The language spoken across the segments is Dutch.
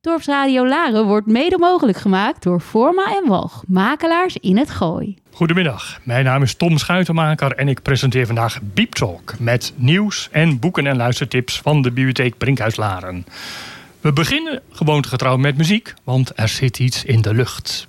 Dorpsradio Laren wordt mede mogelijk gemaakt door Forma en Walg, makelaars in het Gooi. Goedemiddag, mijn naam is Tom Schuitenmaker en ik presenteer vandaag Beep Talk met nieuws en boeken en luistertips van de bibliotheek Brinkhuis Laren. We beginnen gewoontegetrouw met muziek, want er zit iets in de lucht.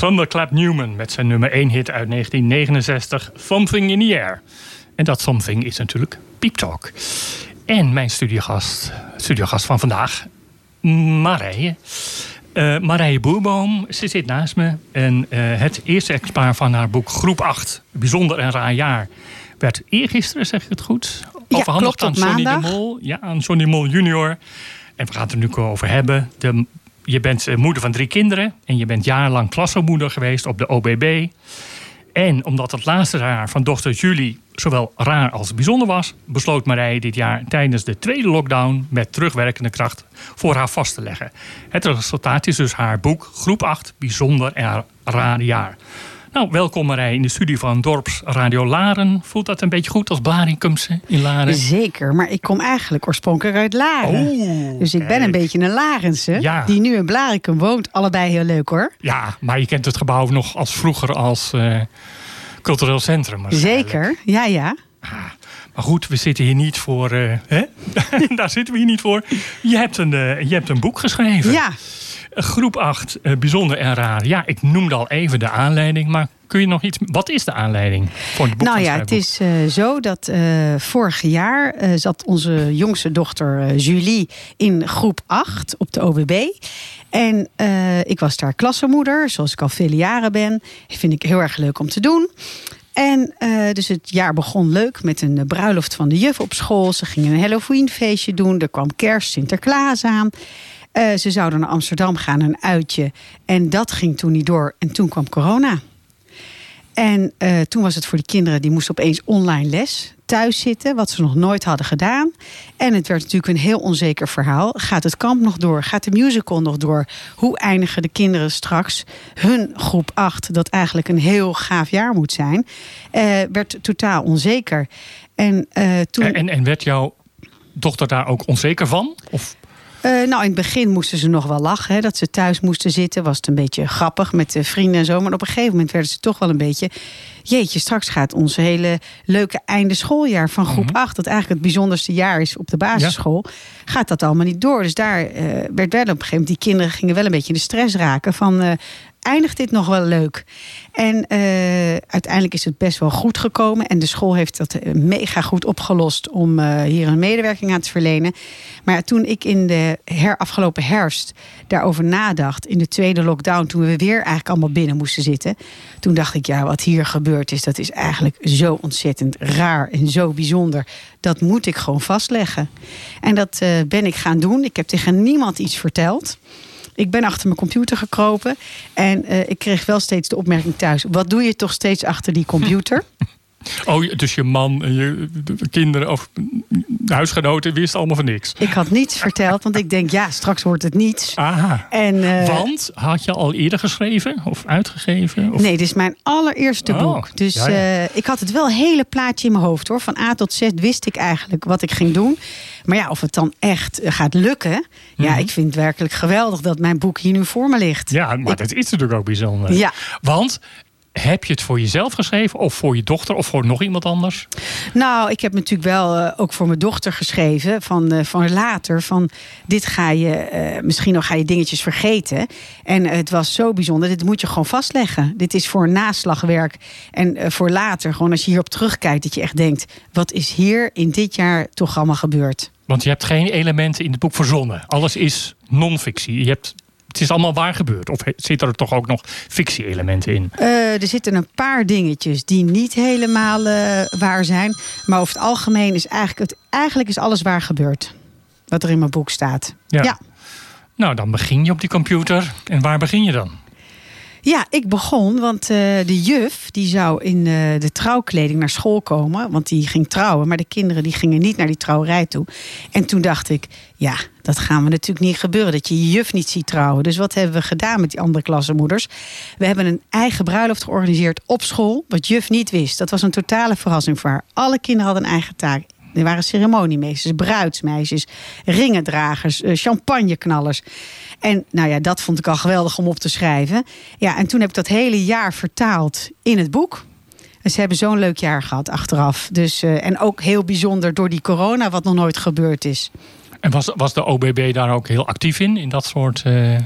Thunderclap Newman met zijn nummer 1 hit uit 1969, Something in the Air. En dat something is natuurlijk Peep Talk. En mijn studiogast, studiogast van vandaag, Marije. Eh Marije Boerboom, ze zit naast me. En eh, het eerste exemplaar van haar boek Groep 8, Bijzonder en Raar Jaar, werd eergisteren, zeg ik het goed, Ja, overhandigd klopt, aan Sonny de. Mol. Ja, aan Johnny Mol junior. En we gaan het er nu over hebben. De, je bent eh, moeder van drie kinderen. En je bent jarenlang klassenmoeder geweest op de OBB. En omdat het laatste jaar van dochter Julie zowel raar als bijzonder was, besloot Marije dit jaar tijdens de tweede lockdown met terugwerkende kracht voor haar vast te leggen. Het resultaat is dus haar boek Groep 8, Bijzonder en Raar Jaar. Nou, welkom Marij in de studie van Dorps Radio Laren. Voelt dat een beetje goed als Blaricumse in Laren? Zeker, maar ik kom eigenlijk oorspronkelijk uit Laren. Oh, dus ik ben een beetje een Larense, Ja. die nu in Blarikum woont. Allebei heel leuk hoor. Ja, maar je kent het gebouw nog als vroeger als eh, cultureel centrum. Zeker, ja ja. Maar goed, we zitten hier niet voor... eh, hè? Daar zitten we hier niet voor. Je hebt een, eh, je hebt een boek geschreven. Ja, Groep 8, eh, bijzonder en raar. Ja, ik noemde al even de aanleiding, maar kun je nog iets... Wat is de aanleiding voor het boek? nou ja, het is eh, zo dat eh, vorig jaar zat onze jongste dochter Julie in groep 8 op de OBB. En ik was daar klassenmoeder, zoals ik al vele jaren ben. Vind ik heel erg leuk om te doen. En dus het jaar begon leuk met een bruiloft van de juf op school. Ze gingen een Halloween feestje doen. Er kwam kerst, Sinterklaas aan. Eh, ze zouden naar Amsterdam gaan, een uitje. En dat ging toen niet door. En toen kwam corona. En eh, toen was het voor de kinderen, die moesten opeens online les thuis zitten, wat ze nog nooit hadden gedaan. En het werd natuurlijk een heel onzeker verhaal. Gaat het kamp nog door? Gaat de musical nog door? Hoe eindigen de kinderen straks hun groep 8, dat eigenlijk een heel gaaf jaar moet zijn? Eh, werd totaal onzeker. En toen. En, en, en werd jouw dochter daar ook onzeker van? Of, Eh, nou, in het begin moesten ze nog wel lachen. Hè, dat ze thuis moesten zitten. Was het een beetje grappig met de vrienden en zo. Maar op een gegeven moment werden ze toch wel een beetje... Jeetje, straks gaat ons hele leuke einde schooljaar van groep 8... dat eigenlijk het bijzonderste jaar is op de basisschool... gaat dat allemaal niet door. Dus daar eh, werd wel op een gegeven moment... die kinderen gingen wel een beetje in de stress raken van... eindigt dit nog wel leuk? En eh, uiteindelijk is het best wel goed gekomen. En de school heeft dat eh, mega goed opgelost om eh, hier een medewerking aan te verlenen. Maar toen ik in de her, afgelopen herfst daarover nadacht, in de tweede lockdown, toen we weer eigenlijk allemaal binnen moesten zitten, toen dacht ik, ja, wat hier gebeurd is, dat is eigenlijk zo ontzettend raar en zo bijzonder. Dat moet ik gewoon vastleggen. En dat ben ik gaan doen. Ik heb tegen niemand iets verteld. Ik ben achter mijn computer gekropen en eh, ik kreeg wel steeds de opmerking thuis: wat doe je toch steeds achter die computer? oh, dus je man en je de- de kinderen of de huisgenoten wisten allemaal van niks. ik had niets verteld, want ik denk: ja, straks wordt het niets. Aha. En, eh, Want had je al eerder geschreven of uitgegeven? Of... Nee, dit is mijn allereerste Oh, boek. Dus ja, ja. eh, ik had het wel hele plaatje in mijn hoofd hoor. Van A tot Z wist ik eigenlijk wat ik ging doen. Maar ja, of het dan echt eh, gaat lukken. Ja, ik vind het werkelijk geweldig dat mijn boek hier nu voor me ligt. Mhm. Ja, maar dat is natuurlijk ook bijzonder. Ja. Want heb je het voor jezelf geschreven of voor je dochter of voor nog iemand anders? Nou, ik heb natuurlijk wel eh, ook voor mijn dochter geschreven van, eh, van later. Van dit ga je, eh, misschien nog ga je dingetjes vergeten. En het was zo bijzonder, dit moet je gewoon vastleggen. Dit is voor naslagwerk en voor later. Gewoon als je hierop terugkijkt, dat je echt denkt... wat is hier in dit jaar toch allemaal gebeurd? Want je hebt geen elementen in het boek verzonnen. Alles is non-fictie. Je hebt, het is allemaal waar gebeurd. Of zitten er toch ook nog fictie-elementen in? Eh, er zitten een paar dingetjes die niet helemaal eh, waar zijn. Maar over het algemeen is eigenlijk, het, eigenlijk is alles waar gebeurd. Wat er in mijn boek staat. Ja. ja. Nou, dan begin je op die computer. En waar begin je dan? Ja, ik begon, want eh, de juf die zou in eh, de trouwkleding naar school komen. Want die ging trouwen, maar de kinderen die gingen niet naar die trouwerij toe. En toen dacht ik, ja, dat gaan we natuurlijk niet gebeuren. Dat je je juf niet ziet trouwen. Dus wat hebben we gedaan met die andere klassenmoeders? We hebben een eigen bruiloft georganiseerd op school. Wat juf niet wist. Dat was een totale verrassing voor haar. Alle kinderen hadden een eigen taak. Er waren ceremoniemeesters, bruidsmeisjes, ringendragers, eh, champagneknallers. En nou ja, dat vond ik al geweldig om op te schrijven. Ja, en toen heb ik dat hele jaar vertaald in het boek. En ze hebben zo'n leuk jaar gehad achteraf. Dus, eh, en ook heel bijzonder door die corona, wat nog nooit gebeurd is. En was, was de OBB daar ook heel actief in? In dat soort... eh,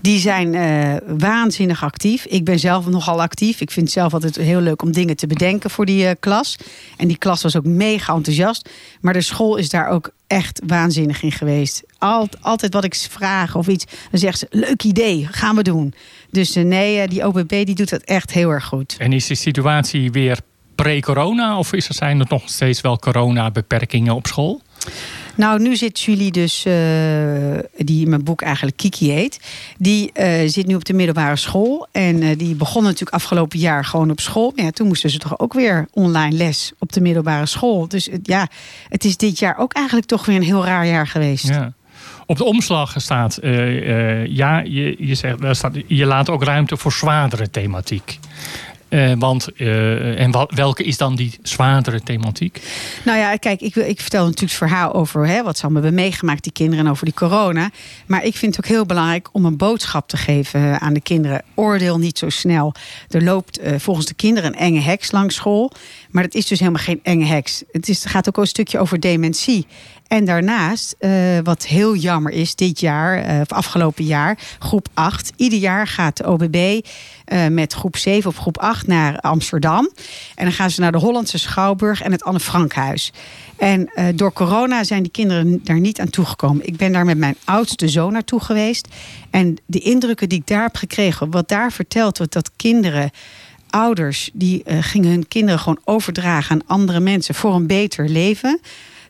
Die zijn eh, waanzinnig actief. Ik ben zelf nogal actief. Ik vind het zelf altijd heel leuk om dingen te bedenken voor die eh, klas. En die klas was ook mega enthousiast. Maar de school is daar ook echt waanzinnig in geweest. Alt, altijd wat ik vraag of iets, dan zegt ze: leuk idee, gaan we doen. Dus eh, nee, die OBB die doet dat echt heel erg goed. En is de situatie weer pre-corona? Of is er, zijn er nog steeds wel corona-beperkingen op school? Nou, nu zit Julie dus, eh, die in mijn boek eigenlijk Kiki heet. Die eh, zit nu op de middelbare school. En eh, die begon natuurlijk afgelopen jaar gewoon op school. Maar ja, toen moesten ze toch ook weer online les op de middelbare school. Dus ja, het is dit jaar ook eigenlijk toch weer een heel raar jaar geweest. Ja. Op de omslag staat, ja, je, je, zegt, staat, je laat ook ruimte voor zwaardere thematiek. Eh, want, eh, en welke is dan die zwaardere thematiek? Nou ja, kijk, ik, ik vertel natuurlijk het verhaal over hè, wat ze allemaal hebben meegemaakt, die kinderen, en over die corona. Maar ik vind het ook heel belangrijk om een boodschap te geven eh, aan de kinderen. Oordeel niet zo snel. Er loopt volgens de kinderen een enge heks langs school. Maar dat is dus helemaal geen enge heks. Het, is, het gaat ook een stukje over dementie. En daarnaast, eh, wat heel jammer is, dit jaar, eh, of afgelopen jaar, groep 8. Ieder jaar gaat de OBB eh, met groep 7 of groep 8 naar Amsterdam. En dan gaan ze naar de Hollandse Schouwburg en het Anne Frankhuis. En door corona zijn die kinderen daar niet aan toegekomen. Ik ben daar met mijn oudste zoon naartoe geweest. En de indrukken die ik daar heb gekregen, wat daar verteld wordt, dat kinderen ouders die gingen hun kinderen gewoon overdragen aan andere mensen voor een beter leven.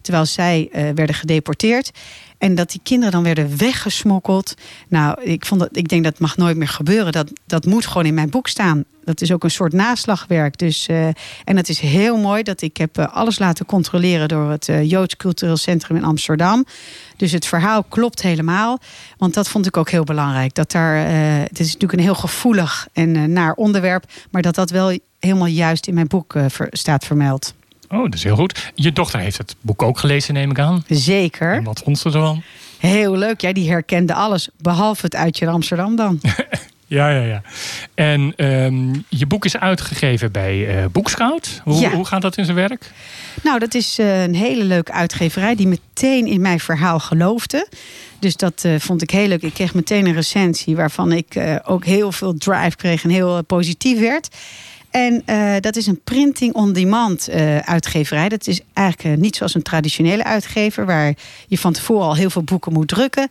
Terwijl zij eh, werden gedeporteerd. En dat die kinderen dan werden weggesmokkeld. Nou, ik, vond dat, ik denk dat mag nooit meer gebeuren. Dat, dat moet gewoon in mijn boek staan. Dat is ook een soort naslagwerk. Dus, eh, en het is heel mooi dat ik heb eh, alles laten controleren door het Joods Cultureel Centrum in Amsterdam. Dus het verhaal klopt helemaal. Want dat vond ik ook heel belangrijk. Dat daar, het is natuurlijk een heel gevoelig en naar onderwerp. Maar dat dat wel helemaal juist in mijn boek staat vermeld. Oh, dat is heel goed. Je dochter heeft het boek ook gelezen, neem ik aan. Zeker. En wat vond ze ervan? Heel leuk. Ja, die herkende alles. Behalve het uitje Amsterdam dan. Ja, ja, ja. En ehm, je boek is uitgegeven bij eh Boekscout. Hoe, Ja. hoe gaat dat in zijn werk? Nou, dat is eh, een hele leuke uitgeverij die meteen in mijn verhaal geloofde. Dus dat eh, vond ik heel leuk. Ik kreeg meteen een recensie waarvan ik ook heel veel drive kreeg en heel positief werd. En eh, dat is een printing-on-demand eh, uitgeverij. Dat is eigenlijk eh, niet zoals een traditionele uitgever, waar je van tevoren al heel veel boeken moet drukken.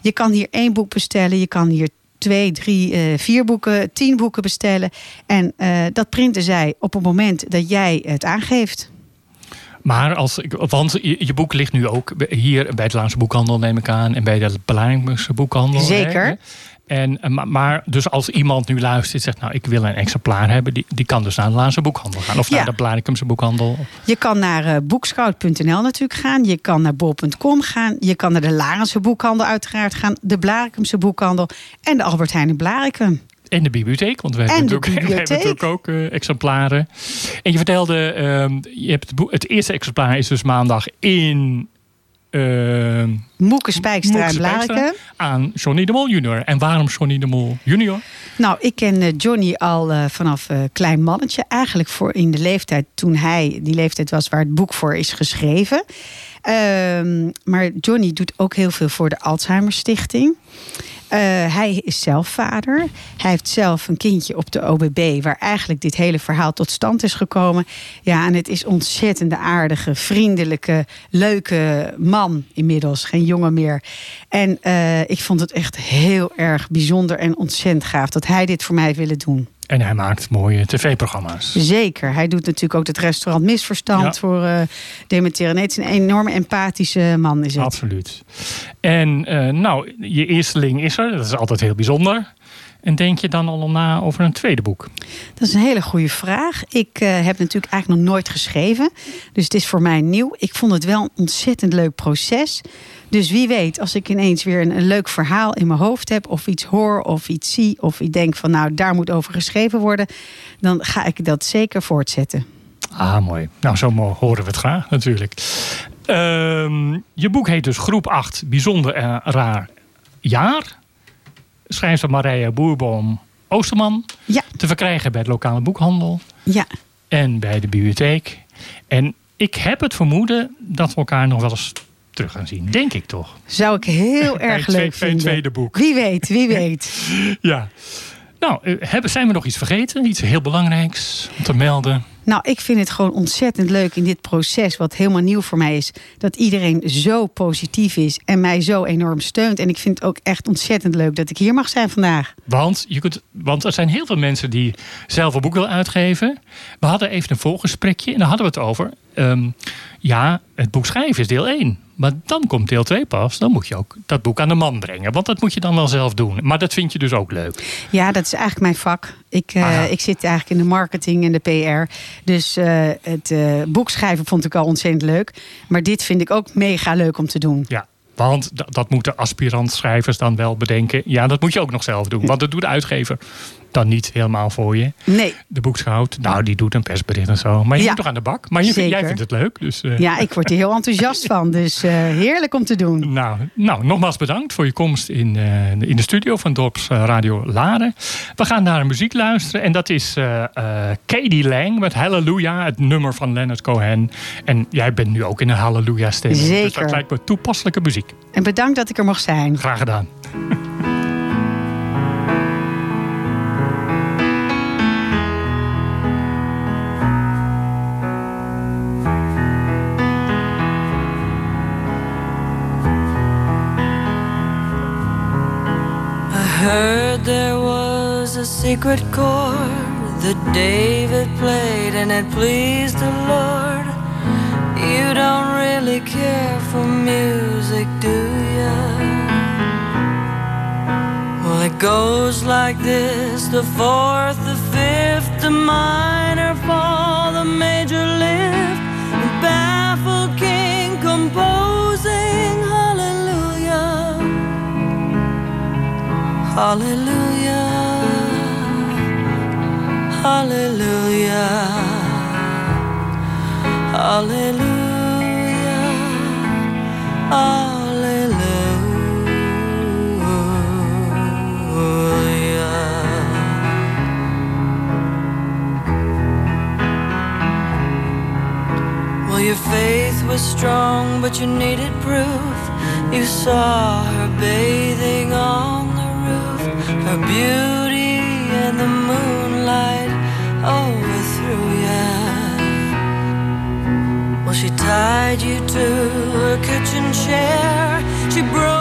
Je kan hier één boek bestellen, je kan hier twee, drie, vier boeken, tien boeken bestellen. En dat printen zij op het moment dat jij het aangeeft. Maar als ik, want je, boek ligt nu ook hier bij het Laanse Boekhandel, neem ik aan. En bij de Belangrijkse Boekhandel. Zeker. Hè? En, eh, maar, maar dus als iemand nu luistert en zegt, nou ik wil een exemplaar hebben, die, die kan dus naar de Laanse Boekhandel gaan. Of Ja. naar de Blaricumse Boekhandel. Je kan naar eh, boekscout.nl natuurlijk gaan. Je kan naar bol.com gaan. Je kan naar de Larense boekhandel uiteraard gaan. De Blarikumse boekhandel. En de Albert Heijn in Blarikum. En de bibliotheek, want we En hebben natuurlijk, we hebben bibliotheek. natuurlijk ook eh, exemplaren. En je vertelde, ehm, je hebt het, boek, het eerste exemplaar is dus maandag in ehm Moeke Spijkstra en aan Johnny de Mol junior. En waarom Johnny de Mol junior? Nou, ik ken eh, Johnny al eh, vanaf eh, klein mannetje. Eigenlijk voor in de leeftijd toen hij die leeftijd was waar het boek voor is geschreven. Ehm, maar Johnny doet ook heel veel voor de Alzheimer Stichting. Eh, hij is zelf vader. Hij heeft zelf een kindje op de OBB, waar eigenlijk dit hele verhaal tot stand is gekomen. Ja, en het is ontzettend aardige, vriendelijke, leuke man inmiddels, geen jongen meer. En eh, ik vond het echt heel erg bijzonder en ontzettend gaaf dat hij dit voor mij willen doen. En hij maakt mooie tv-programma's. Zeker. Hij doet natuurlijk ook het restaurant Misverstand Ja. voor eh dementeren. Nee, het is een enorme empathische man is het. Absoluut. En eh, nou, je eersteling is er. Dat is altijd heel bijzonder. En denk je dan al na over een tweede boek? Dat is een hele goede vraag. Ik eh, heb natuurlijk eigenlijk nog nooit geschreven. Dus het is voor mij nieuw. Ik vond het wel een ontzettend leuk proces. Dus wie weet, als ik ineens weer een, een leuk verhaal in mijn hoofd heb... of iets hoor of iets zie of ik denk van... nou, daar moet over geschreven worden... dan ga ik dat zeker voortzetten. Ah, mooi. Nou, zo horen we het graag natuurlijk. Ehm, je boek heet dus Groep 8, Bijzonder en Raar Jaar. Schrijfster Marije Boerboom Oosterman. Ja, Te verkrijgen bij de lokale boekhandel ja. en bij de bibliotheek. En ik heb het vermoeden dat we elkaar nog wel eens terug gaan zien. Denk ik toch? Zou ik heel erg leuk vinden. tweede boek. Wie weet, wie weet. Ja. Nou, eh, hebben, zijn we nog iets vergeten? Iets heel belangrijks om te melden? Nou, ik vind het gewoon ontzettend leuk in dit proces, wat helemaal nieuw voor mij is, dat iedereen zo positief is en mij zo enorm steunt. En ik vind het ook echt ontzettend leuk dat ik hier mag zijn vandaag. Want, je kunt, want er zijn heel veel mensen die zelf een boek willen uitgeven. We hadden even een voorgesprekje en daar hadden we het over. Ehm, ja, het boek schrijven is deel 1. Maar dan komt deel 2 pas. Dan moet je ook dat boek aan de man brengen. Want dat moet je dan wel zelf doen. Maar dat vind je dus ook leuk. Ja, dat is eigenlijk mijn vak. Ik, eh, Aha. ik zit eigenlijk in de marketing en de PR. Dus eh, het eh, boek schrijven vond ik al ontzettend leuk. Maar dit vind ik ook mega leuk om te doen. Ja. Want dat, dat moeten aspirant-schrijvers dan wel bedenken. Ja, dat moet je ook nog zelf doen. Want dat doet de uitgever dan niet helemaal voor je. Nee, De boekschout, nou, die doet een persbericht en zo. Maar je Ja, moet toch aan de bak. Maar je, vindt- jij vindt het leuk. Dus, eh, ja, ik word er heel enthousiast van. Dus eh, heerlijk om te doen. Nou, nou, nogmaals bedankt voor je komst in, eh, in de studio van Dorps Radio Laren. We gaan naar muziek luisteren. En dat is Katie Lang met Hallelujah, het nummer van Leonard Cohen. En jij bent nu ook in een Hallelujah stemming. Dus dat lijkt me toepasselijke muziek. En bedankt dat ik er mocht zijn. Graag gedaan. secret chord that David played and it pleased the Lord. You don't really care for music, do ya? Well, it goes like this the fourth, the fifth, the minor fall, the major lift, the baffled king composing hallelujah. Hallelujah. Hallelujah. Hallelujah. Hallelujah. Well, your faith was strong, but you needed proof. You saw her bathing on the roof, her beauty overthrew ya. Well, she tied you to her kitchen chair. She broke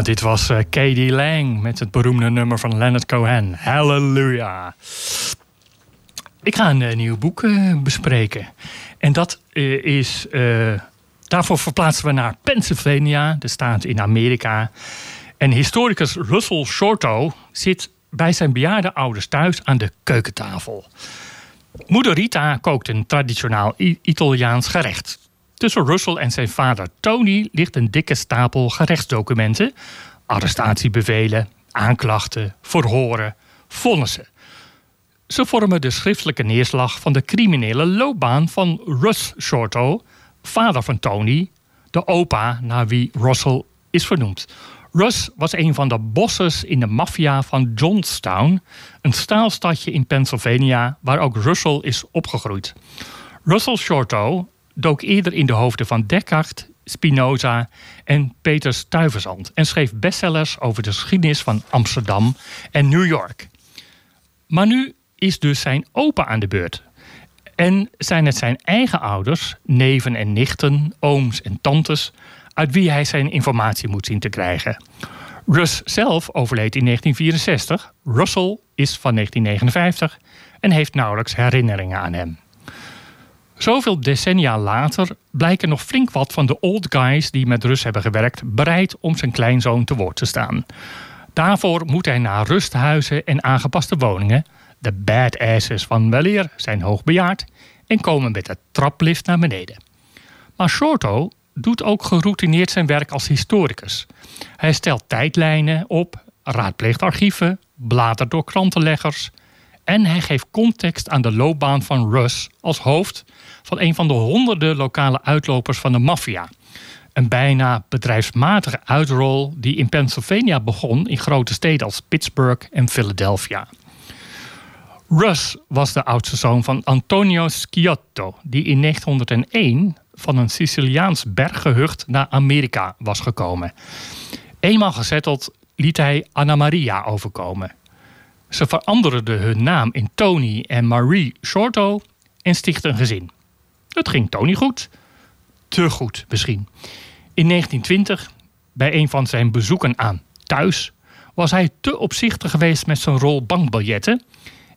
Dit was eh Katie Lang met het beroemde nummer van Leonard Cohen. Hallelujah. Ik ga een eh, nieuw boek eh, bespreken. En dat is. daarvoor verplaatsen we naar Pennsylvania, de staat in Amerika. En historicus Russell Shorto zit bij zijn bejaarde ouders thuis aan de keukentafel. Moeder Rita kookt een traditionaal I- Italiaans gerecht. Tussen Russell en zijn vader Tony ligt een dikke stapel gerechtsdocumenten, arrestatiebevelen, aanklachten, verhoren, vonnissen. Ze vormen de schriftelijke neerslag van de criminele loopbaan van Russ Shorto, vader van Tony, de opa naar wie Russell is vernoemd. Russ was een van de bosses in de maffia van Johnstown, een staalstadje in Pennsylvania waar ook Russell is opgegroeid. Russell Shorto dook eerder in de hoofden van Descartes, Spinoza en Peter Stuyvesant en schreef bestsellers over de geschiedenis van Amsterdam en New York. Maar nu is dus zijn opa aan de beurt. En zijn het zijn eigen ouders, neven en nichten, ooms en tantes, uit wie hij zijn informatie moet zien te krijgen. Russ zelf overleed in 1964. Russell is van 1959 en heeft nauwelijks herinneringen aan hem. Zoveel decennia later blijken nog flink wat van de old guys die met Russ hebben gewerkt bereid om zijn kleinzoon te woord te staan. Daarvoor moet hij naar rusthuizen en aangepaste woningen. De badasses van weleer zijn hoogbejaard en komen met de traplift naar beneden. Maar Shorto doet ook geroutineerd zijn werk als historicus. Hij stelt tijdlijnen op, raadpleegt archieven, bladert door krantenleggers en hij geeft context aan de loopbaan van Russ als hoofd van een van de honderden lokale uitlopers van de maffia. Een bijna bedrijfsmatige uitrol die in Pennsylvania begon in grote steden als Pittsburgh en Philadelphia. Russ was de oudste zoon van Antonio Sciotto, die in 1901 van een Siciliaans berggehucht naar Amerika was gekomen. Eenmaal gezetteld liet hij Anna Maria overkomen. Ze veranderden hun naam in Tony en Marie Shorto en stichtten een gezin. Het ging Tony goed. Te goed misschien. In 1920, bij een van zijn bezoeken aan thuis, was hij te opzichtig geweest met zijn rol bankbiljetten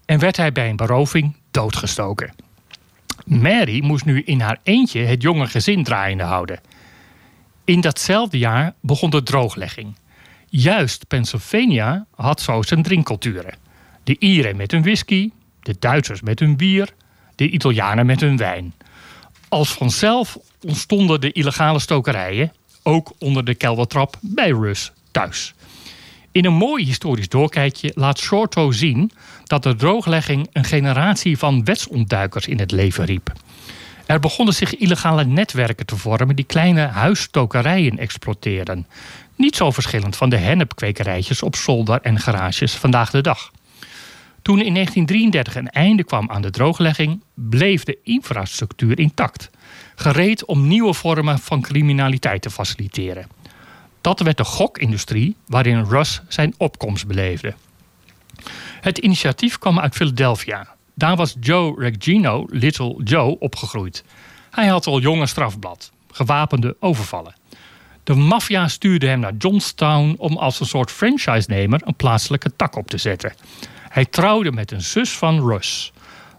en werd hij bij een beroving doodgestoken. Mary moest nu in haar eentje het jonge gezin draaiende houden. In datzelfde jaar begon de drooglegging. Juist Pennsylvania had zo zijn drinkculturen. De Ieren met hun whisky, de Duitsers met hun bier, de Italianen met hun wijn. Als vanzelf ontstonden de illegale stokerijen, ook onder de keldertrap bij Russ thuis. In een mooi historisch doorkijkje laat Shorto zien dat de drooglegging een generatie van wetsontduikers in het leven riep. Er begonnen zich illegale netwerken te vormen die kleine huisstokerijen exploiteerden. Niet zo verschillend van de hennepkwekerijtjes op zolder en garages vandaag de dag. Toen in 1933 een einde kwam aan de drooglegging, bleef de infrastructuur intact, gereed om nieuwe vormen van criminaliteit te faciliteren. Dat werd de gokindustrie waarin Russ zijn opkomst beleefde. Het initiatief kwam uit Philadelphia. Daar was Joe Reggino, Little Joe, opgegroeid. Hij had al jong een strafblad, gewapende overvallen. De maffia stuurde hem naar Johnstown om als een soort franchise-nemer een plaatselijke tak op te zetten. Hij trouwde met een zus van Russ.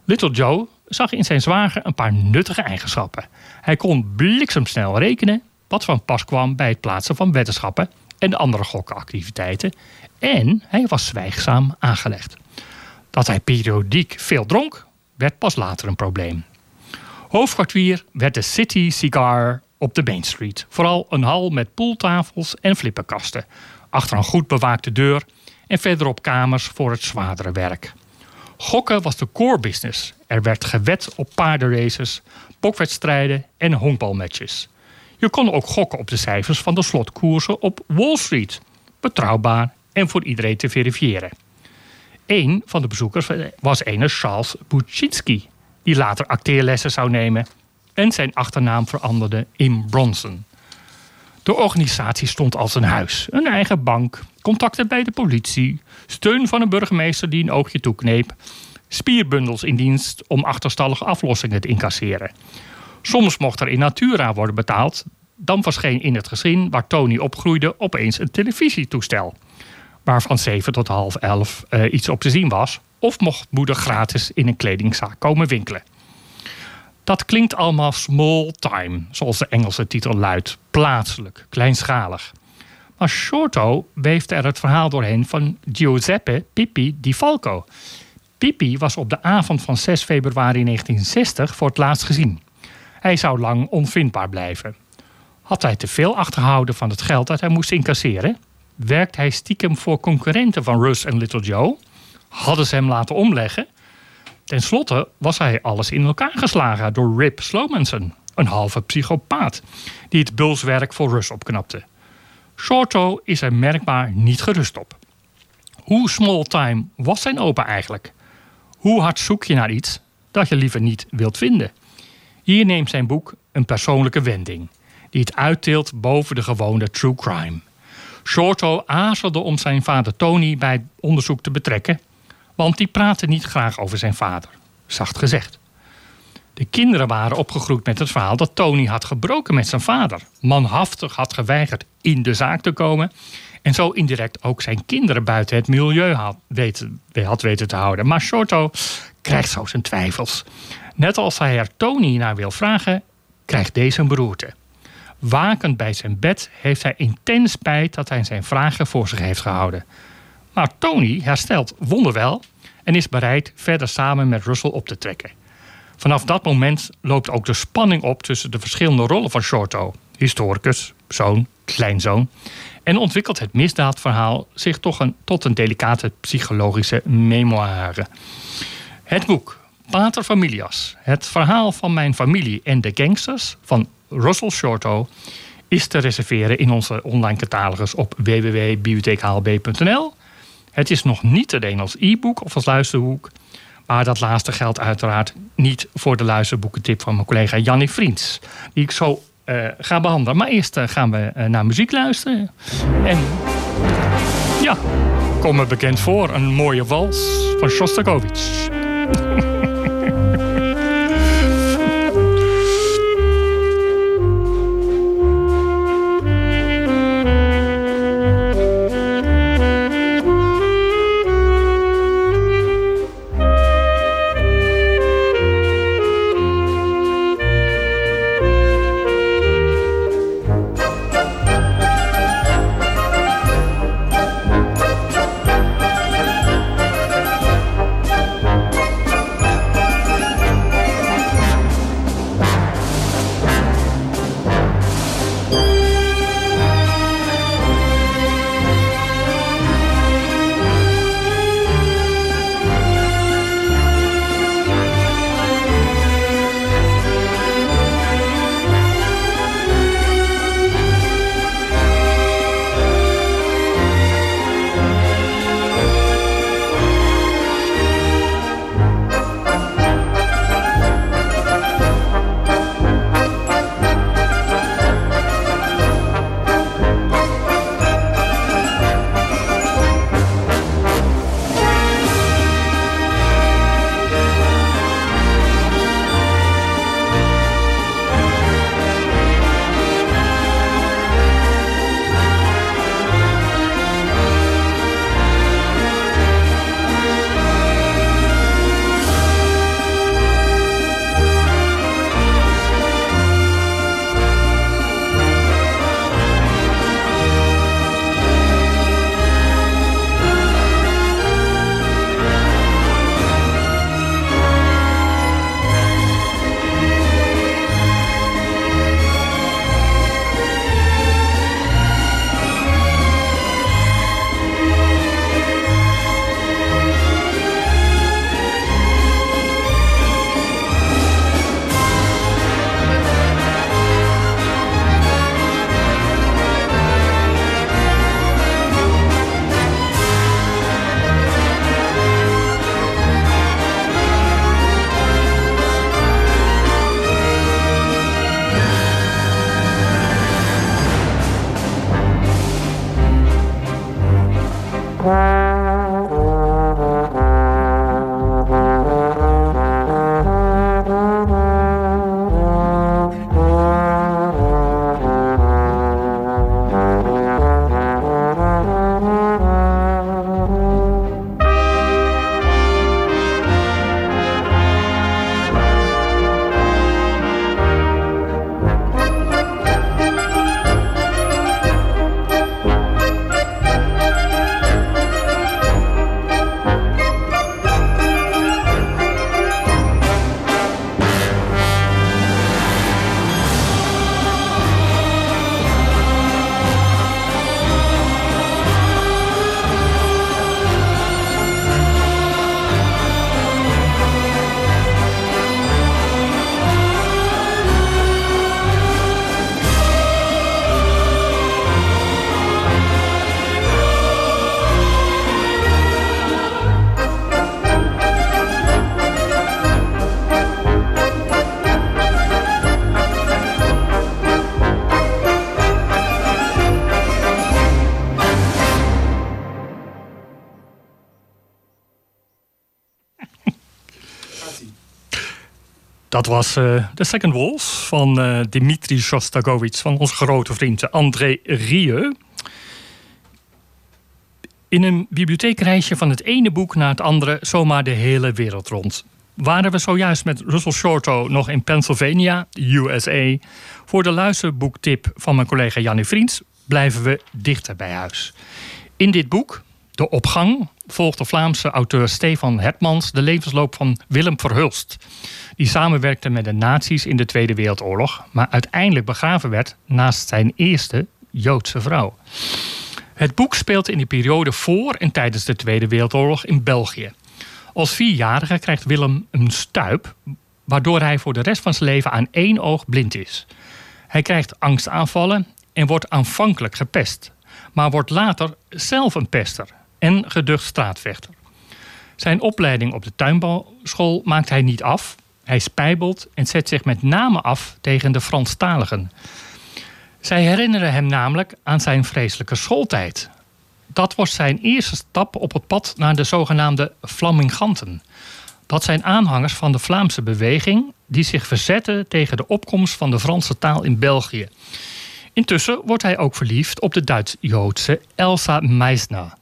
Little Joe zag in zijn zwager een paar nuttige eigenschappen. Hij kon bliksemsnel rekenen, wat van pas kwam bij het plaatsen van weddenschappen en andere gokkenactiviteiten. En hij was zwijgzaam aangelegd. Dat hij periodiek veel dronk, werd pas later een probleem. Hoofdkwartier werd de City Cigar op de Main Street. Vooral een hal met pooltafels en flipperkasten. Achter een goed bewaakte deur en verderop kamers voor het zwaardere werk. Gokken was de core business. Er werd gewed op paardenraces, bokwedstrijden en honkbalmatches. Je kon ook gokken op de cijfers van de slotkoersen op Wall Street. Betrouwbaar en voor iedereen te verifiëren. Een van de bezoekers was ene Charles Buczynski, die later acteerlessen zou nemen en zijn achternaam veranderde in Bronson. De organisatie stond als een huis. Een eigen bank, contacten bij de politie, steun van een burgemeester die een oogje toekneep, spierbundels in dienst om achterstallige aflossingen te incasseren. Soms mocht er in natura worden betaald, Dan verscheen in het gezin waar Tony opgroeide opeens een televisietoestel. Waarvan 7 tot half 11 eh, iets op te zien was. Of mocht moeder gratis in een kledingzaak komen winkelen. Dat klinkt allemaal small time, zoals de Engelse titel luidt. Plaatselijk, kleinschalig. Maar Shorto weefde er het verhaal doorheen van Giuseppe Pippi di Falco. Pippi was op de avond van 6 februari 1960 voor het laatst gezien. Hij zou lang onvindbaar blijven. Had hij te veel achtergehouden van het geld dat hij moest incasseren? Werkt hij stiekem voor concurrenten van Russ en Little Joe? Hadden ze hem laten omleggen? Ten slotte was hij alles in elkaar geslagen door Rip Slomanson, een halve psychopaat, die het bulswerk voor Russ opknapte. Shorto is er merkbaar niet gerust op. Hoe small time was zijn opa eigenlijk? Hoe hard zoek je naar iets dat je liever niet wilt vinden? Hier neemt zijn boek een persoonlijke wending, die het uitteelt boven de gewone true crime. Shorto aarzelde om zijn vader Tony bij het onderzoek te betrekken, want die praatte niet graag over zijn vader, zacht gezegd. De kinderen waren opgegroeid met het verhaal dat Tony had gebroken met zijn vader, manhaftig had geweigerd in de zaak te komen en zo indirect ook zijn kinderen buiten het milieu had weten, had weten te houden. Maar Shorto krijgt zo zijn twijfels. Net als hij er Tony naar wil vragen, krijgt deze een beroerte. Wakend bij zijn bed heeft hij intens spijt dat hij zijn vragen voor zich heeft gehouden. Maar Tony herstelt wonderwel en is bereid verder samen met Russell op te trekken. Vanaf dat moment loopt ook de spanning op tussen de verschillende rollen van Shorto: historicus, zoon, kleinzoon. En ontwikkelt het misdaadverhaal zich toch een, tot een delicate psychologische memoire. Het boek Pater Familias, het verhaal van mijn familie en de gangsters van Russell Shorto, is te reserveren in onze online catalogus op www.bibliotheekhaalb.nl. Het is nog niet te leen als e-book of als luisterboek. Maar dat laatste geldt uiteraard niet voor de luisterboekentip van mijn collega Jannie Vriends. Die ik zo eh, ga behandelen. Maar eerst eh, gaan we eh, naar muziek luisteren. En ja, kom me bekend voor. Een mooie wals van Shostakovich. Dat was eh The Second Waltz van eh Dmitri Shostakovich, van onze grote vriend André Rieu. In een bibliotheekreisje van het ene boek naar het andere, zomaar de hele wereld rond. Waren we zojuist met Russell Shorto nog in Pennsylvania, USA. Voor de luisterboektip van mijn collega Jannie Vriends blijven we dichter bij huis. In dit boek, De Opgang, volgt de Vlaamse auteur Stefan Hetmans de levensloop van Willem Verhulst. Die samenwerkte met de nazi's in de Tweede Wereldoorlog, maar uiteindelijk begraven werd naast zijn eerste Joodse vrouw. Het boek speelt in de periode voor en tijdens de Tweede Wereldoorlog in België. Als vierjarige krijgt Willem een stuip, waardoor hij voor de rest van zijn leven aan één oog blind is. Hij krijgt angstaanvallen en wordt aanvankelijk gepest, maar wordt later zelf een pester en geducht straatvechter. Zijn opleiding op de tuinbouwschool maakt hij niet af. Hij spijbelt en zet zich met name af tegen de Franstaligen. Zij herinneren hem namelijk aan zijn vreselijke schooltijd. Dat was zijn eerste stap op het pad naar de zogenaamde Flaminganten. Dat zijn aanhangers van de Vlaamse beweging die zich verzetten tegen de opkomst van de Franse taal in België. Intussen wordt hij ook verliefd op de Duits-Joodse Elsa Meisner.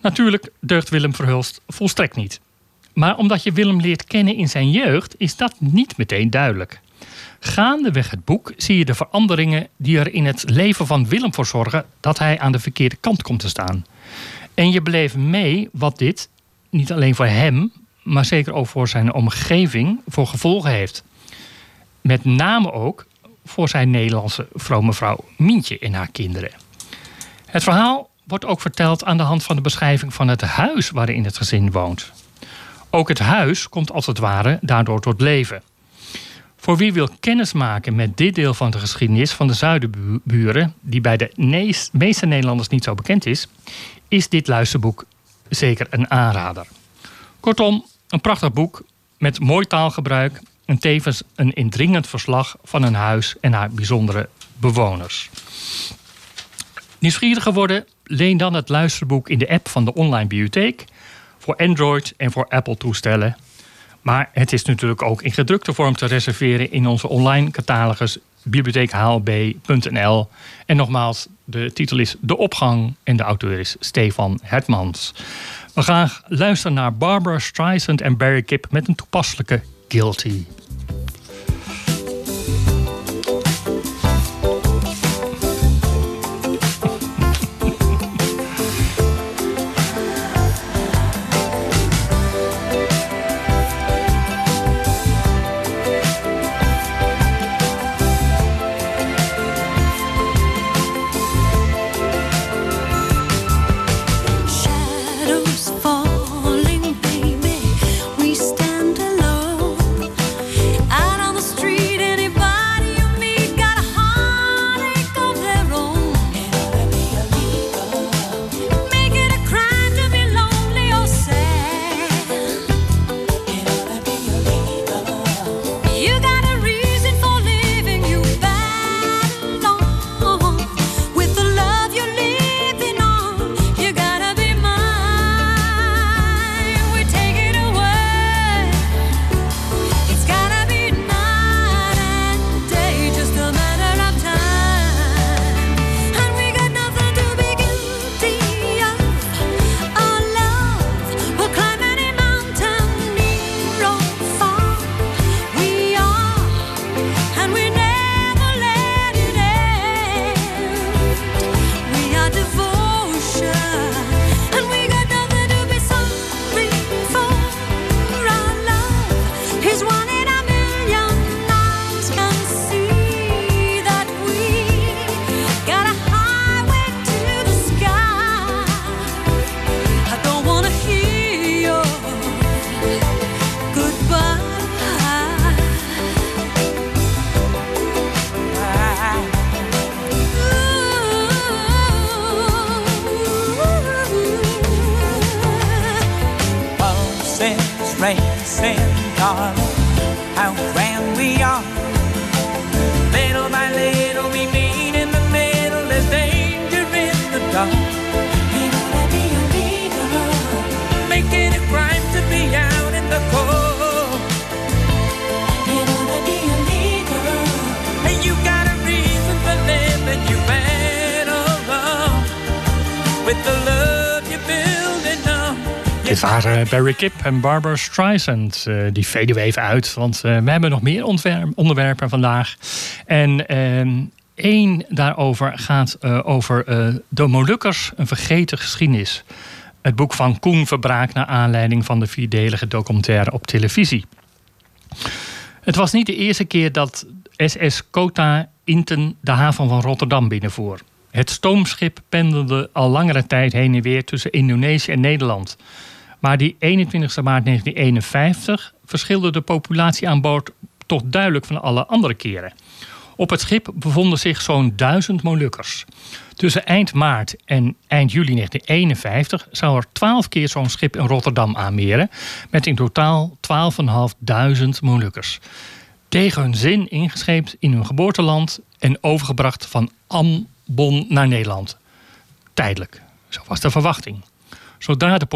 Natuurlijk deugt Willem Verhulst volstrekt niet. Maar omdat je Willem leert kennen in zijn jeugd, is dat niet meteen duidelijk. Gaandeweg het boek zie je de veranderingen die er in het leven van Willem voor zorgen dat hij aan de verkeerde kant komt te staan. En je beleeft mee wat dit, niet alleen voor hem, maar zeker ook voor zijn omgeving, voor gevolgen heeft. Met name ook voor zijn Nederlandse vrome vrouw Mientje en haar kinderen. Het verhaal wordt ook verteld aan de hand van de beschrijving van het huis waarin het gezin woont. Ook het huis komt als het ware daardoor tot leven. Voor wie wil kennismaken met dit deel van de geschiedenis van de zuidenburen, die bij de meeste Nederlanders niet zo bekend is, is dit luisterboek zeker een aanrader. Kortom, een prachtig boek met mooi taalgebruik en tevens een indringend verslag van een huis en haar bijzondere bewoners. Nieuwsgierig geworden? Leen dan het luisterboek in de app van de online bibliotheek voor Android en voor Apple toestellen. Maar het is natuurlijk ook in gedrukte vorm te reserveren in onze online catalogus bibliotheekhlb.nl. En nogmaals, de titel is De Opgang en de auteur is Stefan Hertmans. We gaan luisteren naar Barbara Streisand en Barry Kipp met een toepasselijke Guilty. Barry Kip en Barbara Streisand. Eh, die veden we even uit, want eh, we hebben nog meer onderwerpen vandaag. En ehm, één daarover gaat eh, over de Molukkers, een vergeten geschiedenis. Het boek van Koen Verbraak naar aanleiding van de vierdelige documentaire op televisie. Het was niet de eerste keer dat SS Kota Inten de haven van Rotterdam binnenvoer. Het stoomschip pendelde al langere tijd heen en weer tussen Indonesië en Nederland. Maar die 21 maart 1951 verschilde de populatie aan boord toch duidelijk van alle andere keren. Op het schip bevonden zich zo'n duizend Molukkers. Tussen eind maart en eind juli 1951 zou er 12 keer zo'n schip in Rotterdam aanmeren, met in totaal 12.500 Molukkers. Tegen hun zin ingescheept in hun geboorteland en overgebracht van Ambon naar Nederland. Tijdelijk, zo was de verwachting. Zodra de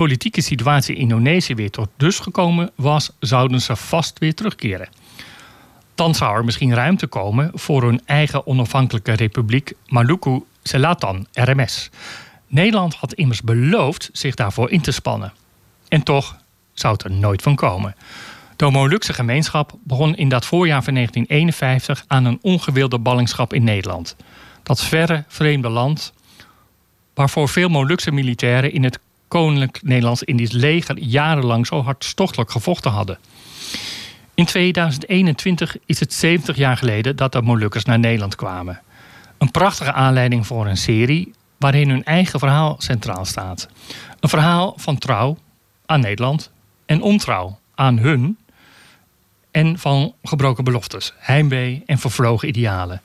politieke situatie in Indonesië weer tot rust gekomen was, zouden ze vast weer terugkeren. Dan zou er misschien ruimte komen voor hun eigen onafhankelijke republiek Maluku Selatan, RMS. Nederland had immers beloofd zich daarvoor in te spannen. En toch zou het er nooit van komen. De Molukse gemeenschap begon in dat voorjaar van 1951 aan een ongewilde ballingschap in Nederland. Dat verre, vreemde land waarvoor veel Molukse militairen in het Koninklijk Nederlands-Indisch leger jarenlang zo hartstochtelijk gevochten hadden. In 2021 is het 70 jaar geleden dat de Molukkers naar Nederland kwamen. Een prachtige aanleiding voor een serie waarin hun eigen verhaal centraal staat. Een verhaal van trouw aan Nederland en ontrouw aan hun en van gebroken beloftes, heimwee en vervlogen idealen.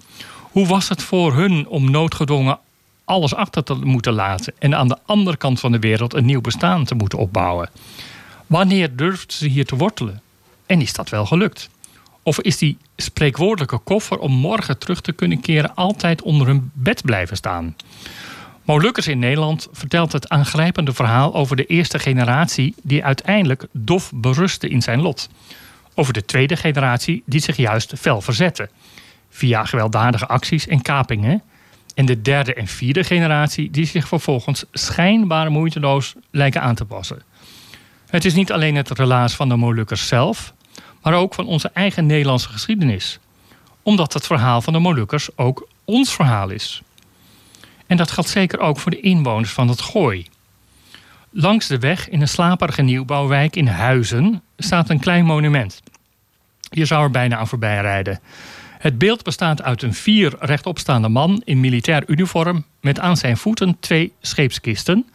Hoe was het voor hun om noodgedwongen alles achter te moeten laten en aan de andere kant van de wereld een nieuw bestaan te moeten opbouwen? Wanneer durfden ze hier te wortelen? En is dat wel gelukt? Of is die spreekwoordelijke koffer om morgen terug te kunnen keren altijd onder hun bed blijven staan? Molukkers in Nederland vertelt het aangrijpende verhaal over de eerste generatie die uiteindelijk dof berustte in zijn lot. Over de tweede generatie die zich juist fel verzette. Via gewelddadige acties en kapingen. En de derde en vierde generatie die zich vervolgens schijnbaar moeiteloos lijken aan te passen. Het is niet alleen het relaas van de Molukkers zelf, maar ook van onze eigen Nederlandse geschiedenis. Omdat het verhaal van de Molukkers ook ons verhaal is. En dat geldt zeker ook voor de inwoners van het Gooi. Langs de weg in een slaperige nieuwbouwwijk in Huizen staat een klein monument. Je zou er bijna aan voorbij rijden. Het beeld bestaat uit een vier rechtopstaande man in militair uniform met aan zijn voeten twee scheepskisten.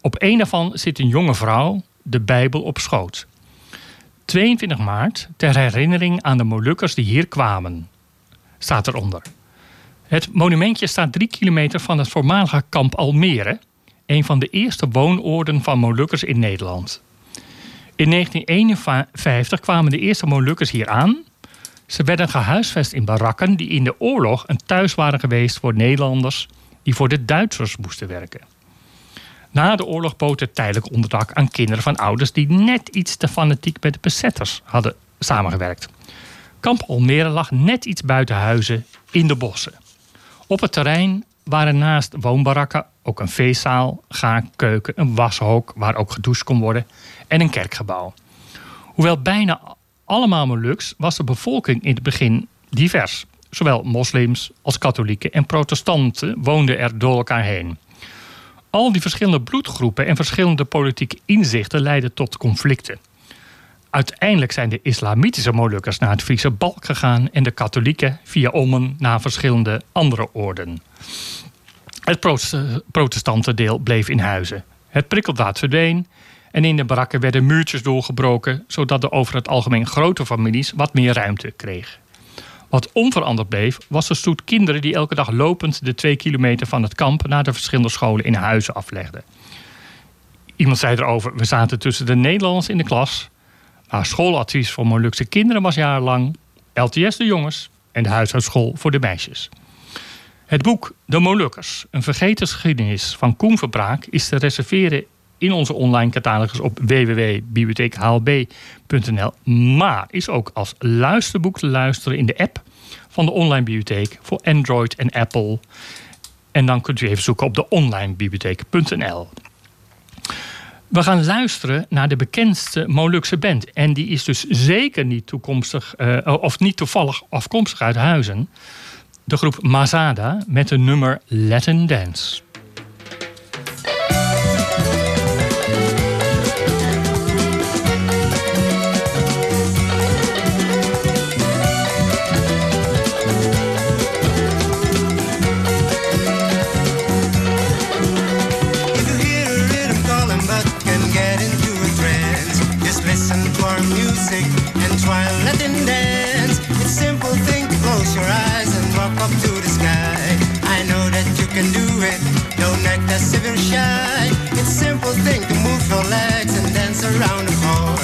Op een daarvan zit een jonge vrouw, de Bijbel op schoot. 22 maart ter herinnering aan de Molukkers die hier kwamen, staat eronder. Het monumentje staat drie kilometer van het voormalige kamp Almere, een van de eerste woonoorden van Molukkers in Nederland. In 1951 kwamen de eerste Molukkers hier aan. Ze werden gehuisvest in barakken die in de oorlog een thuis waren geweest voor Nederlanders die voor de Duitsers moesten werken. Na de oorlog bood het tijdelijk onderdak aan kinderen van ouders die net iets te fanatiek met de bezetters hadden samengewerkt. Kamp Almere lag net iets buiten huizen in de bossen. Op het terrein waren naast woonbarakken ook een feestzaal, gaakkeuken, een washok waar ook gedoucht kon worden en een kerkgebouw. Hoewel bijna allemaal Moluks was de bevolking in het begin divers. Zowel moslims als katholieken en protestanten woonden er door elkaar heen. Al die verschillende bloedgroepen en verschillende politieke inzichten leidden tot conflicten. Uiteindelijk zijn de islamitische Molukkers naar het Friese Balk gegaan en de katholieken via Ommen naar verschillende andere orden. Het protest- protestantendeel bleef in huizen. Het prikkeldraad verdween en in de barakken werden muurtjes doorgebroken, zodat de over het algemeen grote families wat meer ruimte kregen. Wat onveranderd bleef, was de stoet kinderen die elke dag lopend de twee kilometer van het kamp naar de verschillende scholen in huizen aflegden. Iemand zei erover: we zaten tussen de Nederlanders in de klas, maar schooladvies voor Molukse kinderen was jarenlang LTS de jongens en de huishoudschool voor de meisjes. Het boek De Molukkers, een vergeten geschiedenis van Koen Verbraak, is te reserveren in onze online catalogus op www.bibliotheekhlb.nl, maar is ook als luisterboek te luisteren in de app van de online bibliotheek voor Android en Apple. En dan kunt u even zoeken op de onlinebibliotheek.nl. We gaan luisteren naar de bekendste Molukse band. En die is dus zeker niet toekomstig, eh, of niet toevallig afkomstig uit Huizen. De groep Mazada met het nummer Latin Dance. Your legs and dance around the floor.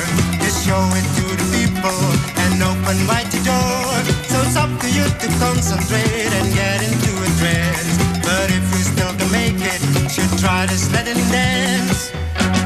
Just show it to the people and open wide the door. So it's up to you to concentrate and get into a trance. But if you still can make it, should try to this Latin dance.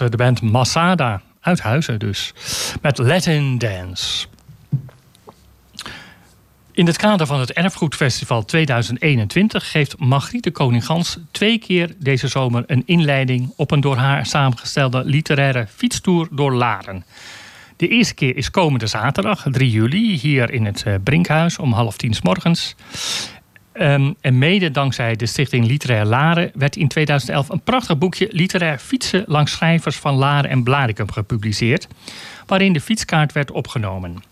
Eh, de band Masada uit Huizen dus. Met Latin Dance. In het kader van het Erfgoedfestival 2021 geeft Margriete Koningans twee keer deze zomer een inleiding op een door haar samengestelde literaire fietstoer door Laren. De eerste keer is komende zaterdag, 3 juli, hier in het eh, Brinkhuis om half tien 's morgens. Ehm, en mede dankzij de Stichting Literair Laren werd in 2011 een prachtig boekje Literair fietsen langs schrijvers van Laren en Blaricum gepubliceerd, waarin de fietskaart werd opgenomen.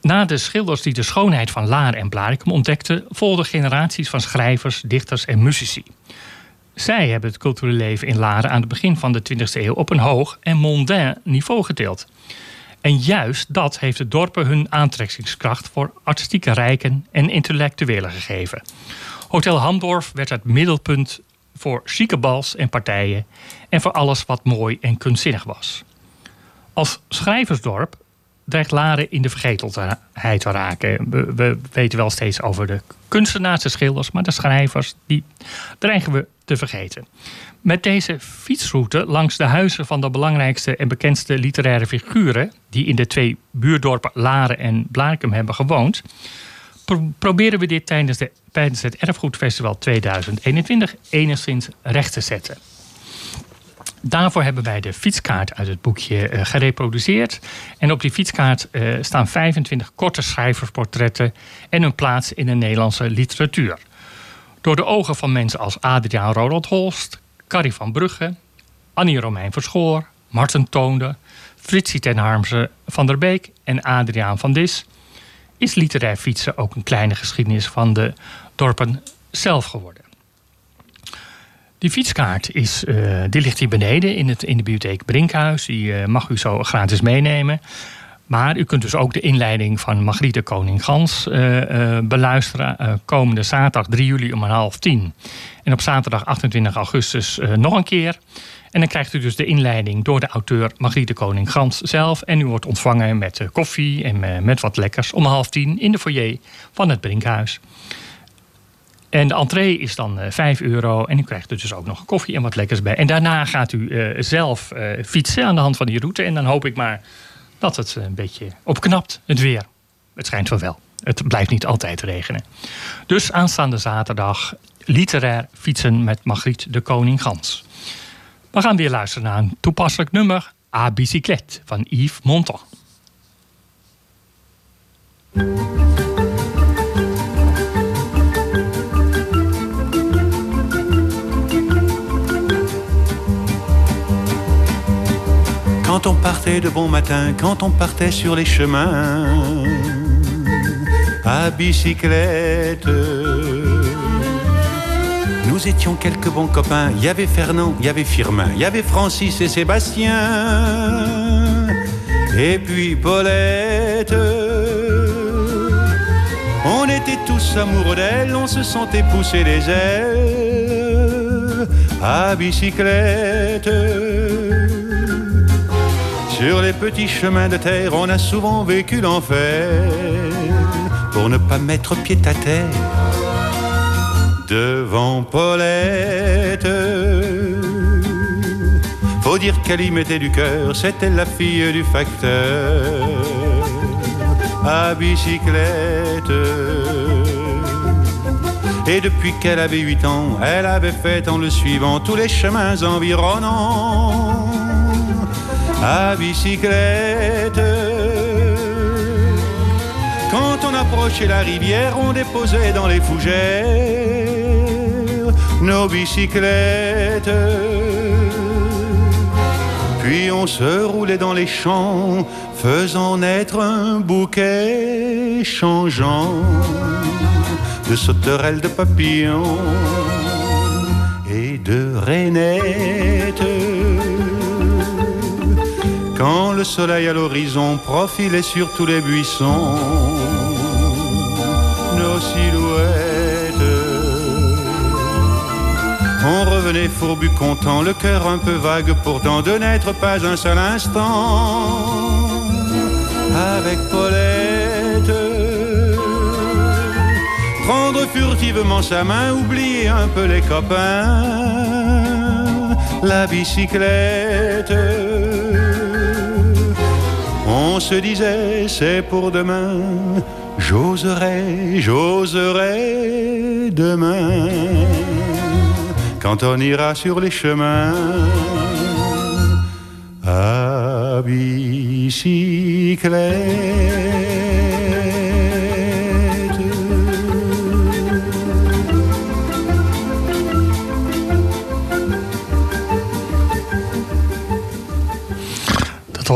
Na de schilders die de schoonheid van Laren en Blaricum ontdekten, volgden generaties van schrijvers, dichters en muzici. Zij hebben het culturele leven in Laren aan het begin van de 20e eeuw op een hoog en mondain niveau getild. En juist dat heeft de dorpen hun aantrekkingskracht voor artistieke rijken en intellectuelen gegeven. Hotel Hamdorf werd het middelpunt voor chique bals en partijen en voor alles wat mooi en kunstzinnig was. Als schrijversdorp dreigt Laren in de vergetelheid te raken. We, we weten wel steeds over de kunstenaars, de schilders, maar de schrijvers, die dreigen we te vergeten. Met deze fietsroute langs de huizen van de belangrijkste en bekendste literaire figuren, die in de twee buurdorpen Laren en Blaricum hebben gewoond, pro- proberen we dit tijdens, de, tijdens het Erfgoedfestival 2021 enigszins recht te zetten. Daarvoor hebben wij de fietskaart uit het boekje eh, gereproduceerd. En op die fietskaart eh, staan 25 korte schrijversportretten en hun plaats in de Nederlandse literatuur. Door de ogen van mensen als Adriaan Ronald Holst, Carrie van Brugge, Annie Romein Verschoor, Marten Toonde, Fritsie ten Harmse van der Beek en Adriaan van Dis is literair fietsen ook een kleine geschiedenis van de dorpen zelf geworden. Die fietskaart is, eh, die ligt hier beneden in, het, in de bibliotheek Brinkhuis. Die eh, mag u zo gratis meenemen. Maar u kunt dus ook de inleiding van Margriete Koning-Gans eh, eh, beluisteren. eh, komende zaterdag 3 juli om half tien. En op zaterdag 28 augustus nog een keer. En dan krijgt u dus de inleiding door de auteur Margriete Koning-Gans zelf. En u wordt ontvangen met koffie en met wat lekkers om half tien in de foyer van het Brinkhuis. En de entree is dan eh 5 euro. En u krijgt er dus ook nog koffie en wat lekkers bij. En daarna gaat u zelf fietsen aan de hand van die route. En dan hoop ik maar dat het een beetje opknapt, het weer. Het schijnt wel wel. Het blijft niet altijd regenen. Dus aanstaande zaterdag literair fietsen met Margriet de Koning Gans. We gaan weer luisteren naar een toepasselijk nummer. A Bicyclette van Yves Montand. De bon matin, quand on partait sur les chemins à bicyclette. Nous étions quelques bons copains. Il y avait Fernand, il y avait Firmin, il y avait Francis et Sébastien. Et puis Paulette. On était tous amoureux d'elle, on se sentait pousser les ailes à bicyclette. Sur les petits chemins de terre, on a souvent vécu l'enfer pour ne pas mettre pied à terre devant Paulette. Faut dire qu'elle y mettait du cœur, c'était la fille du facteur à bicyclette. Et depuis qu'elle avait huit ans, elle avait fait en le suivant tous les chemins environnants à bicyclette. Quand on approchait la rivière, on déposait dans les fougères nos bicyclettes. Puis on se roulait dans les champs, faisant naître un bouquet changeant de sauterelles, de papillons et de rainettes. Quand le soleil à l'horizon profilait sur tous les buissons, nos silhouettes. On revenait fourbu content, le cœur un peu vague pourtant de n'être pas un seul instant avec Paulette. Prendre furtivement sa main, oublier un peu les copains, la bicyclette. On se disait c'est pour demain, j'oserai, j'oserai demain, quand on ira sur les chemins à bicyclette.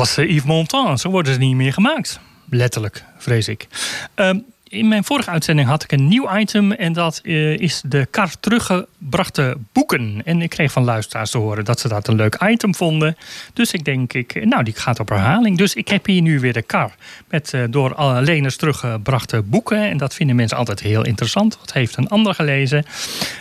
Was eh, Yves Montand. Zo worden ze niet meer gemaakt. Letterlijk, vrees ik. Ehm, in mijn vorige uitzending had ik een nieuw item. En dat eh, is de kar teruggebrachte boeken. En ik kreeg van luisteraars te horen dat ze dat een leuk item vonden. Dus ik denk, ik, nou, die gaat op herhaling. Dus ik heb hier nu weer de kar. Met eh, door leners teruggebrachte boeken. En dat vinden mensen altijd heel interessant. Wat heeft een ander gelezen?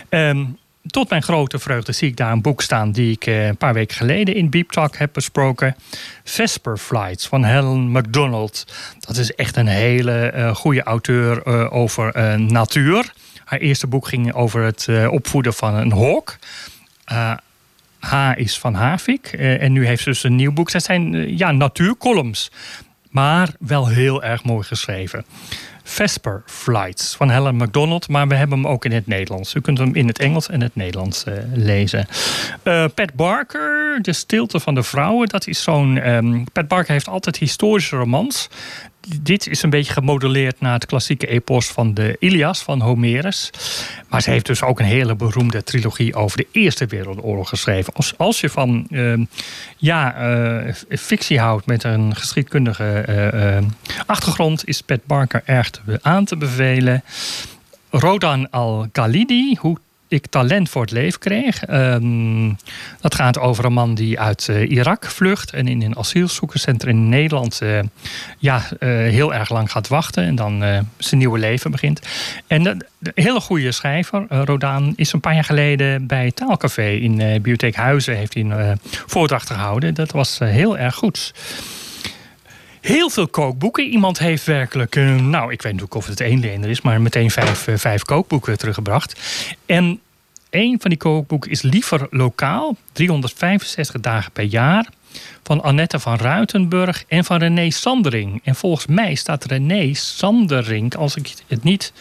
Ehm, tot mijn grote vreugde zie ik daar een boek staan die ik eh, een paar weken geleden in Beep Talk heb besproken. Vesper Flights van Helen MacDonald. Dat is echt een hele eh, goede auteur eh, over natuur. Haar eerste boek ging over het opvoeden van een hawk. H is van Havik. en nu heeft ze dus een nieuw boek. Dat zijn ja, natuurcolumns. Maar wel heel erg mooi geschreven. Vesper Flights van Helen MacDonald. Maar we hebben hem ook in het Nederlands. U kunt hem in het Engels en het Nederlands eh, lezen. Eh, Pat Barker, De Stilte van de Vrouwen. Dat is zo'n. ehm, Pat Barker heeft altijd historische romans. Dit is een beetje gemodelleerd naar het klassieke epos van de Ilias van Homerus. Maar ze heeft dus ook een hele beroemde trilogie over de Eerste Wereldoorlog geschreven. Als, als je van ehm, ja, eh, fictie houdt met een geschiedkundige eh, eh, achtergrond, is Pat Barker erg aan te bevelen. Rodan al-Khalidi, hoe ik talent voor het leven kreeg. Ehm, dat gaat over een man die uit eh, Irak vlucht en in een asielzoekerscentrum in Nederland eh, ja, eh, heel erg lang gaat wachten en dan zijn nieuwe leven begint. En de, hele goede schrijver, Rodan, is een paar jaar geleden bij Taalcafé in Bibliotheek Huizen heeft hij een voordracht gehouden. Dat was heel erg goed. Heel veel kookboeken. Iemand heeft werkelijk, eh, nou, ik weet niet of het één lener is, maar meteen vijf, eh, vijf kookboeken teruggebracht. En een van die kookboeken is Liever Lokaal, 365 dagen per jaar. Van Annette van Ruitenburg en van René Sandering. En volgens mij staat René Sandering, als ik het niet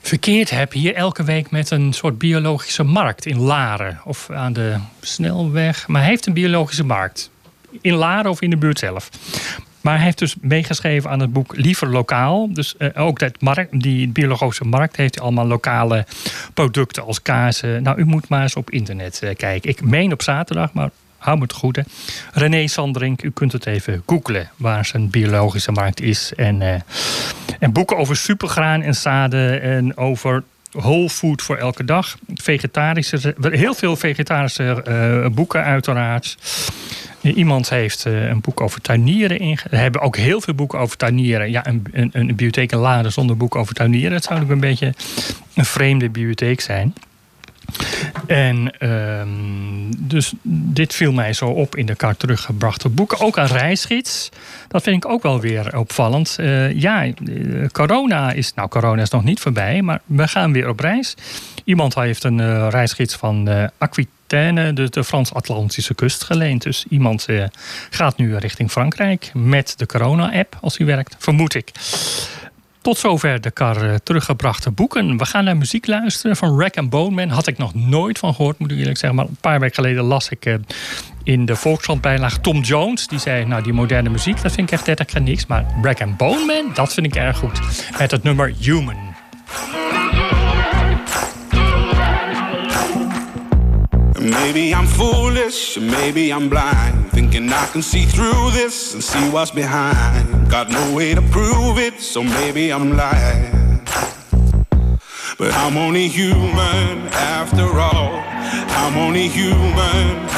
verkeerd heb, hier elke week met een soort biologische markt in Laren. Of aan de snelweg. Maar hij heeft een biologische markt. In Laren of in de buurt zelf. Maar hij heeft dus meegeschreven aan het boek Liever Lokaal. Dus eh, ook dat markt, die biologische markt heeft allemaal lokale producten als kazen. Nou, u moet maar eens op internet eh, kijken. Ik meen op zaterdag, maar hou me het goed. Hè. René Sanderink, u kunt het even googlen waar zijn biologische markt is. En, eh, en boeken over supergraan en zaden en over whole food voor elke dag. Vegetarische, heel veel vegetarische eh, boeken uiteraard. Iemand heeft eh, een boek over tuinieren inge... We hebben ook heel veel boeken over tuinieren. Ja, een, een, een bibliotheek Lade zonder boek over tuinieren... dat zou ook een beetje een vreemde bibliotheek zijn. En ehm, dus dit viel mij zo op in de kar teruggebrachte boeken. Ook een reisgids. Dat vind ik ook wel weer opvallend. Eh, ja, eh, corona is... Nou, corona is nog niet voorbij, maar we gaan weer op reis. Iemand heeft een eh, reisgids van Aquitaine, de, de Frans-Atlantische kust, geleend. Dus iemand gaat nu richting Frankrijk met de corona-app als hij werkt, vermoed ik. Tot zover de kar eh, teruggebrachte boeken. We gaan naar muziek luisteren van Rack Bone Man. Had ik nog nooit van gehoord, moet ik eerlijk zeggen. Maar een paar weken geleden las ik eh, in de Volkskrant bijlage Tom Jones. Die zei, nou die moderne muziek, dat vind ik echt 30 keer niks. Maar Rack Bone Man, dat vind ik erg goed. Met het nummer Human. Maybe I'm foolish, maybe I'm blind, thinking I can see through this and see what's behind. Got no way to prove it, so maybe I'm lying. But I'm only human after all. I'm only human